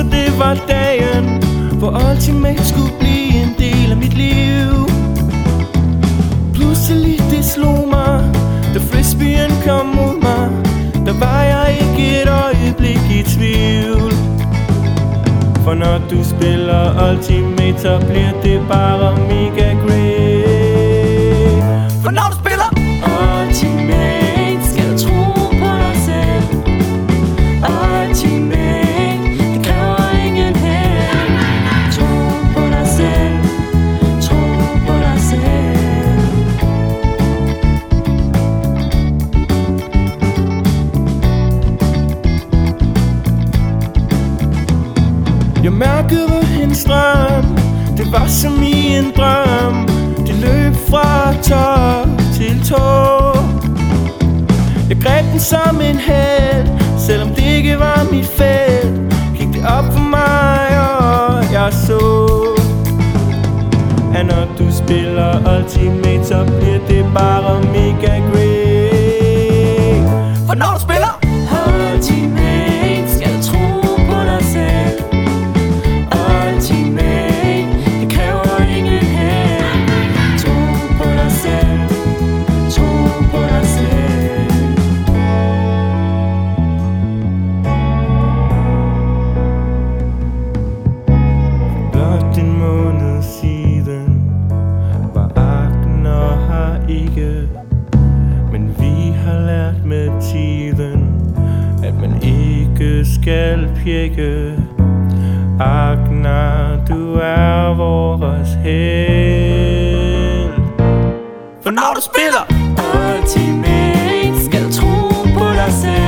Det var stæen For Ultimate skulle blive en del af mit liv. Pludselig det slog mig Da frisbeen kom mod mig. Der var jeg ikke et øjeblik i tvivl. For når du spiller Ultimate Så bliver det bare mega great. For når du Jeg mærkede hendes strøm Det var som i en drøm. Det løb fra top til tå. Jeg greb den som en held Selvom det ikke var mit felt Gik det op for mig og jeg så At når du spiller Ultimate Så bliver det bare mega great. For når du halvpjekke Agnar, du er vores held For når du spiller Ultimate Skal tro på dig selv.